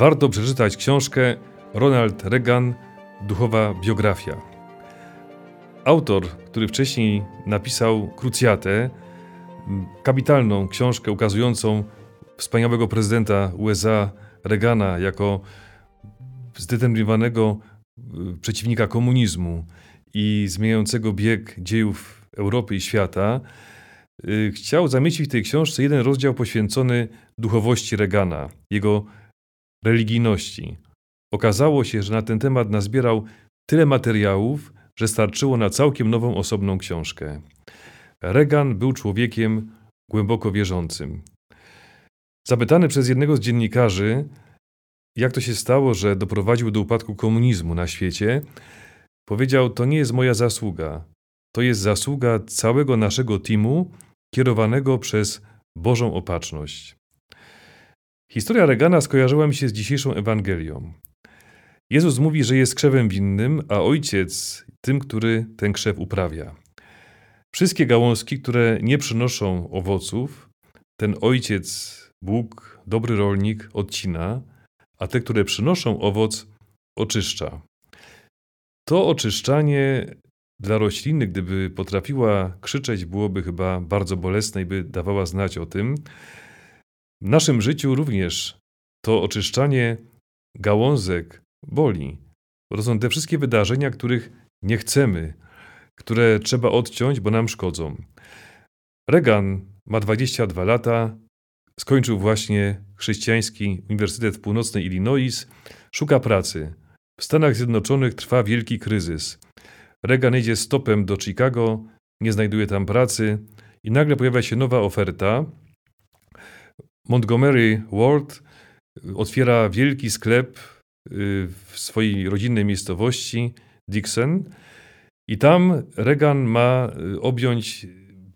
warto przeczytać książkę Ronald Reagan Duchowa biografia. Autor, który wcześniej napisał Krucjatę, kapitalną książkę ukazującą wspaniałego prezydenta USA Reagana jako zdeterminowanego y, przeciwnika komunizmu i zmieniającego bieg dziejów Europy i świata, y, chciał zamieścić w tej książce jeden rozdział poświęcony duchowości Reagana, jego religijności. Okazało się, że na ten temat nazbierał tyle materiałów, że starczyło na całkiem nową osobną książkę. Reagan był człowiekiem głęboko wierzącym. Zapytany przez jednego z dziennikarzy, jak to się stało, że doprowadził do upadku komunizmu na świecie, powiedział: To nie jest moja zasługa. To jest zasługa całego naszego teamu, kierowanego przez Bożą opatrzność. Historia Regana skojarzyła mi się z dzisiejszą Ewangelią. Jezus mówi, że jest krzewem winnym, a ojciec tym, który ten krzew uprawia. Wszystkie gałązki, które nie przynoszą owoców, ten ojciec, Bóg, dobry rolnik, odcina, a te, które przynoszą owoc, oczyszcza. To oczyszczanie dla rośliny, gdyby potrafiła krzyczeć, byłoby chyba bardzo bolesne i by dawała znać o tym. W naszym życiu również to oczyszczanie gałązek boli. Bo to są te wszystkie wydarzenia, których nie chcemy, które trzeba odciąć, bo nam szkodzą. Regan ma 22 lata, skończył właśnie chrześcijański Uniwersytet w Północnej Illinois, szuka pracy. W Stanach Zjednoczonych trwa wielki kryzys. Reagan idzie stopem do Chicago, nie znajduje tam pracy i nagle pojawia się nowa oferta. Montgomery Ward otwiera wielki sklep y, w swojej rodzinnej miejscowości Dixon i tam Reagan ma y, objąć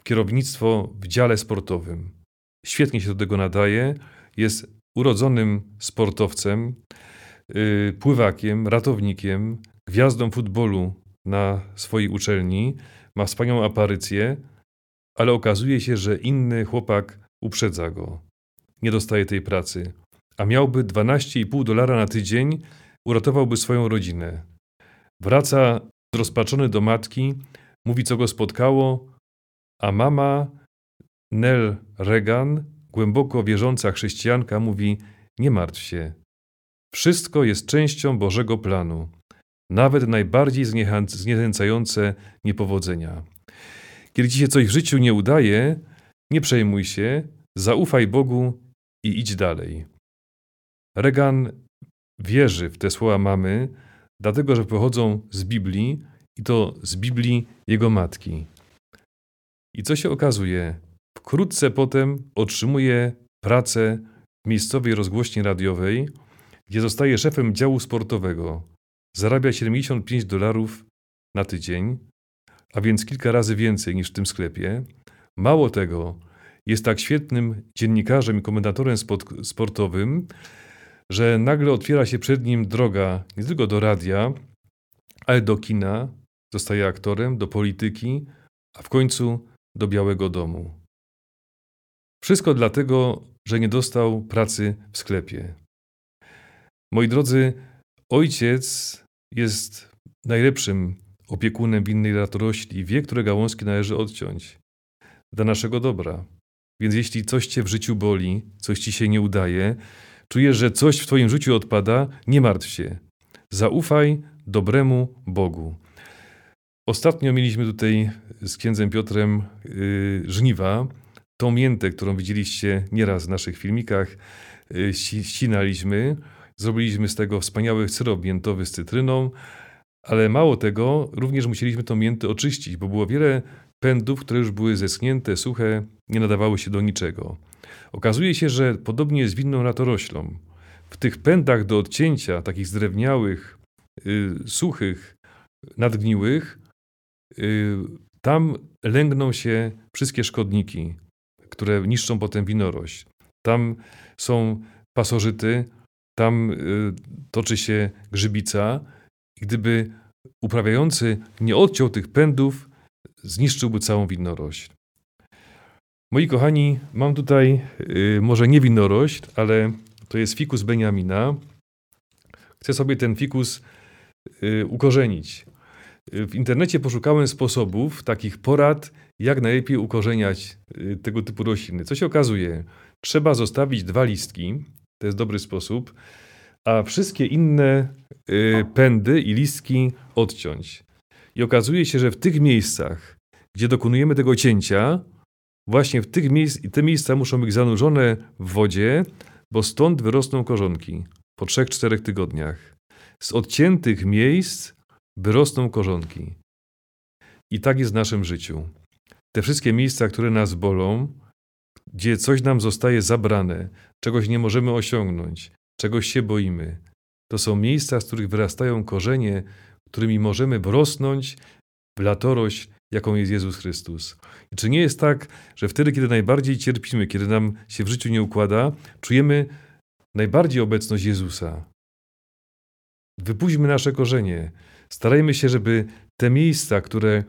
kierownictwo w dziale sportowym. Świetnie się do tego nadaje, jest urodzonym sportowcem, y, pływakiem, ratownikiem, gwiazdą futbolu na swojej uczelni, ma wspaniałą aparycję, ale okazuje się, że inny chłopak uprzedza go. Nie dostaje tej pracy, a miałby 12,5 dolara na tydzień, uratowałby swoją rodzinę. Wraca zrozpaczony do matki, mówi co go spotkało, a mama Nell Reagan, głęboko wierząca chrześcijanka, mówi: Nie martw się. Wszystko jest częścią Bożego planu nawet najbardziej zniechęcające niepowodzenia. Kiedy ci się coś w życiu nie udaje, nie przejmuj się, zaufaj Bogu i idź dalej. Regan wierzy w te słowa mamy, dlatego że pochodzą z Biblii i to z Biblii jego matki. I co się okazuje? Wkrótce potem otrzymuje pracę w miejscowej rozgłośni radiowej, gdzie zostaje szefem działu sportowego. Zarabia 75 dolarów na tydzień, a więc kilka razy więcej niż w tym sklepie. Mało tego, jest tak świetnym dziennikarzem i komentatorem sportowym, że nagle otwiera się przed nim droga nie tylko do radia, ale do kina, zostaje aktorem, do polityki, a w końcu do Białego Domu. Wszystko dlatego, że nie dostał pracy w sklepie. Moi drodzy, ojciec jest najlepszym opiekunem winnej latorośli i wie, które gałązki należy odciąć dla naszego dobra. Więc jeśli coś cię w życiu boli, coś ci się nie udaje, czujesz, że coś w twoim życiu odpada, nie martw się. Zaufaj dobremu Bogu. Ostatnio mieliśmy tutaj z księdzem Piotrem yy, żniwa, tą miętę, którą widzieliście nieraz w naszych filmikach, yy, ścinaliśmy. Zrobiliśmy z tego wspaniały syrop miętowy z cytryną, ale mało tego, również musieliśmy tą miętę oczyścić, bo było wiele pędów, które już były zeschnięte, suche, nie nadawały się do niczego. Okazuje się, że podobnie jest winną latoroślą. W tych pędach do odcięcia, takich zdrewniałych, yy, suchych, nadgniłych, yy, tam lęgną się wszystkie szkodniki, które niszczą potem winorość. Tam są pasożyty, tam y, toczy się grzybica i gdyby uprawiający nie odciął tych pędów, zniszczyłby całą winorośl. Moi kochani, mam tutaj y, może nie winorośl, ale to jest fikus Beniamina. chcę sobie ten fikus y, ukorzenić. W internecie poszukałem sposobów, takich porad, jak najlepiej ukorzeniać y, tego typu rośliny. Co się okazuje? Trzeba zostawić dwa listki, to jest dobry sposób, a wszystkie inne y, pędy i listki odciąć. I okazuje się, że w tych miejscach, gdzie dokonujemy tego cięcia, właśnie w tych miejsc, te miejsca muszą być zanurzone w wodzie, bo stąd wyrosną korzonki po 3-4 tygodniach. Z odciętych miejsc wyrosną korzonki. I tak jest w naszym życiu. Te wszystkie miejsca, które nas bolą, gdzie coś nam zostaje zabrane, czegoś nie możemy osiągnąć, czegoś się boimy, to są miejsca, z których wyrastają korzenie, którymi możemy wrosnąć w latorość, jaką jest Jezus Chrystus. I czy nie jest tak, że wtedy, kiedy najbardziej cierpimy, kiedy nam się w życiu nie układa, czujemy najbardziej obecność Jezusa? Wypuśćmy nasze korzenie. Starajmy się, żeby te miejsca, które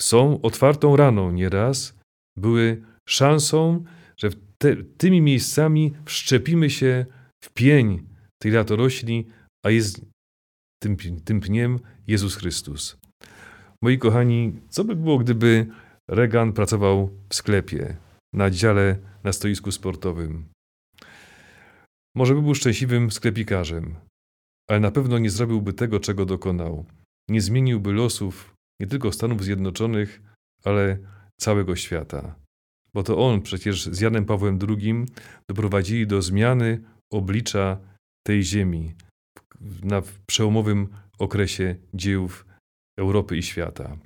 są otwartą raną nieraz, były szansą, że te, tymi miejscami wszczepimy się w pień tej latorośli, a jest tym, tym pniem Jezus Chrystus. Moi kochani, co by było, gdyby Regan pracował w sklepie, na dziale na stoisku sportowym? Może by był szczęśliwym sklepikarzem, ale na pewno nie zrobiłby tego, czego dokonał. Nie zmieniłby losów nie tylko Stanów Zjednoczonych, ale całego świata. Bo to on przecież z Janem Pawłem II doprowadzili do zmiany oblicza tej ziemi na przełomowym okresie dziejów Europy i świata.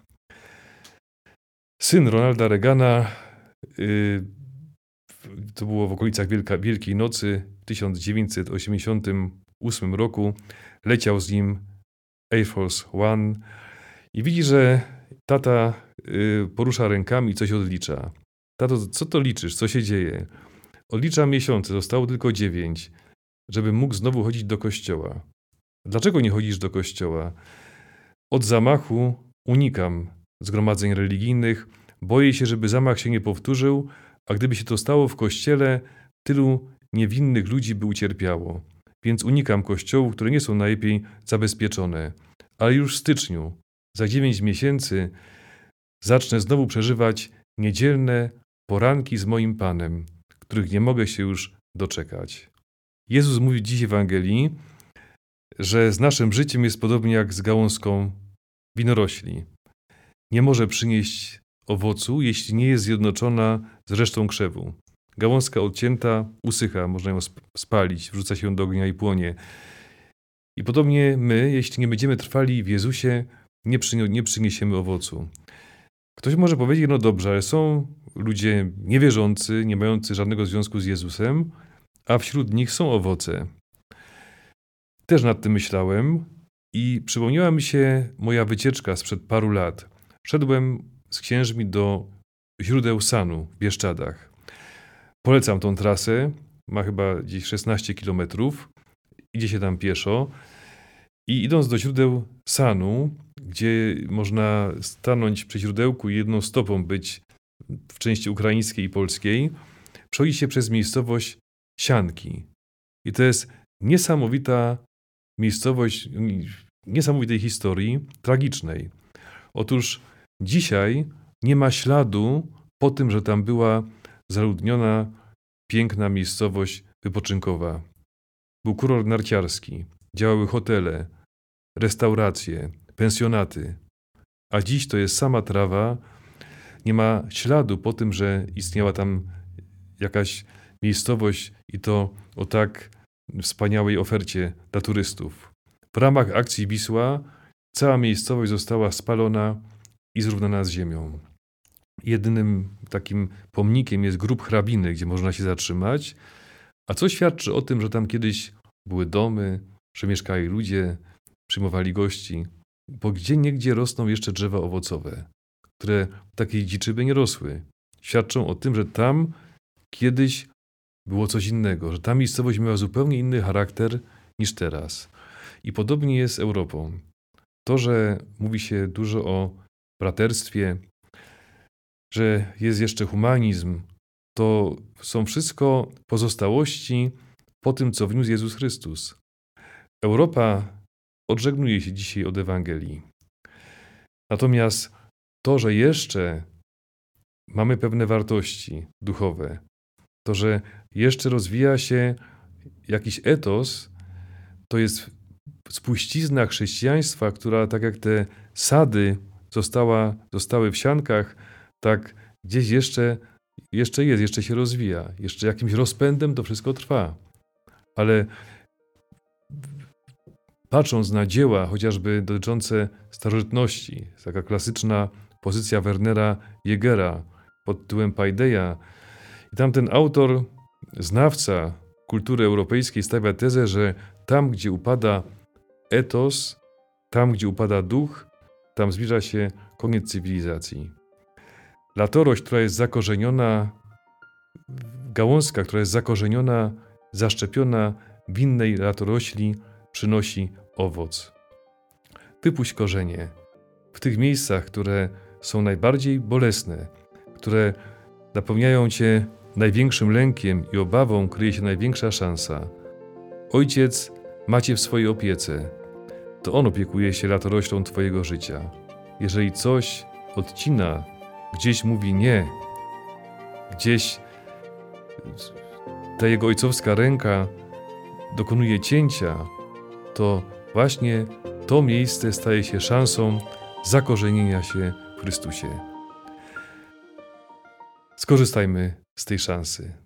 Syn Ronalda Reagana, yy, to było w okolicach Wielka, Wielkiej Nocy w 1988 roku, leciał z nim Air Force One i widzi, że tata yy, porusza rękami i coś odlicza. Tato, co to liczysz? Co się dzieje? Odlicza miesiące, zostało tylko dziewięć, żeby mógł znowu chodzić do kościoła. Dlaczego nie chodzisz do kościoła? Od zamachu unikam zgromadzeń religijnych, boję się, żeby zamach się nie powtórzył, a gdyby się to stało w kościele, tylu niewinnych ludzi by ucierpiało. Więc unikam kościołów, które nie są najlepiej zabezpieczone. Ale już w styczniu, za dziewięć miesięcy, zacznę znowu przeżywać niedzielne poranki z moim Panem, których nie mogę się już doczekać. Jezus mówi dziś w Ewangelii, że z naszym życiem jest podobnie jak z gałązką winorośli. Nie może przynieść owocu, jeśli nie jest zjednoczona z resztą krzewu. Gałązka odcięta usycha, można ją spalić, wrzuca się do ognia i płonie. I podobnie my, jeśli nie będziemy trwali w Jezusie, nie, nie przyniesiemy owocu. Ktoś może powiedzieć, no dobrze, ale są ludzie niewierzący, nie mający żadnego związku z Jezusem, a wśród nich są owoce. Też nad tym myślałem i przypomniała mi się moja wycieczka sprzed paru lat. Szedłem z księżmi do źródeł Sanu w Bieszczadach. Polecam tą trasę, ma chyba gdzieś 16 kilometrów, idzie się tam pieszo i idąc do źródeł Sanu, gdzie można stanąć przy źródełku i jedną stopą być w części ukraińskiej i polskiej, przechodzi się przez miejscowość Sianki. I to jest niesamowita miejscowość niesamowitej historii, tragicznej. Otóż dzisiaj nie ma śladu po tym, że tam była zaludniona, piękna miejscowość wypoczynkowa. Był kurort narciarski, działały hotele, restauracje, pensjonaty. A dziś to jest sama trawa, nie ma śladu po tym, że istniała tam jakaś miejscowość i to o tak wspaniałej ofercie dla turystów. W ramach akcji Wisła cała miejscowość została spalona i zrównana z ziemią. Jedynym takim pomnikiem jest grób hrabiny, gdzie można się zatrzymać, a co świadczy o tym, że tam kiedyś były domy, że mieszkali ludzie, przyjmowali gości, bo gdzie niegdzie rosną jeszcze drzewa owocowe, które takiej dziczyby nie rosły. Świadczą o tym, że tam kiedyś było coś innego, że ta miejscowość miała zupełnie inny charakter niż teraz. I podobnie jest z Europą. To, że mówi się dużo o braterstwie, że jest jeszcze humanizm, to są wszystko pozostałości po tym, co wniósł Jezus Chrystus. Europa odżegnuje się dzisiaj od Ewangelii. Natomiast to, że jeszcze mamy pewne wartości duchowe, to, że jeszcze rozwija się jakiś etos, to jest spuścizna chrześcijaństwa, która tak jak te sady została, zostały w siankach, tak gdzieś jeszcze, jeszcze jest, jeszcze się rozwija, jeszcze jakimś rozpędem to wszystko trwa. Ale patrząc na dzieła chociażby dotyczące starożytności, taka klasyczna pozycja Wernera Jägera pod tytułem Paideia, i tam ten autor, znawca kultury europejskiej stawia tezę, że tam, gdzie upada etos, tam, gdzie upada duch, tam zbliża się koniec cywilizacji. Latorość, która jest zakorzeniona, gałązka, która jest zakorzeniona, zaszczepiona w innej latorośli, przynosi owoc. Wypuść korzenie w tych miejscach, które są najbardziej bolesne, które napełniają cię największym lękiem i obawą, kryje się największa szansa. Ojciec macie w swojej opiece. To on opiekuje się latoroślą Twojego życia. Jeżeli coś odcina, gdzieś mówi nie, gdzieś ta jego ojcowska ręka dokonuje cięcia, to właśnie to miejsce staje się szansą zakorzenienia się w Chrystusie. Skorzystajmy z tej szansy.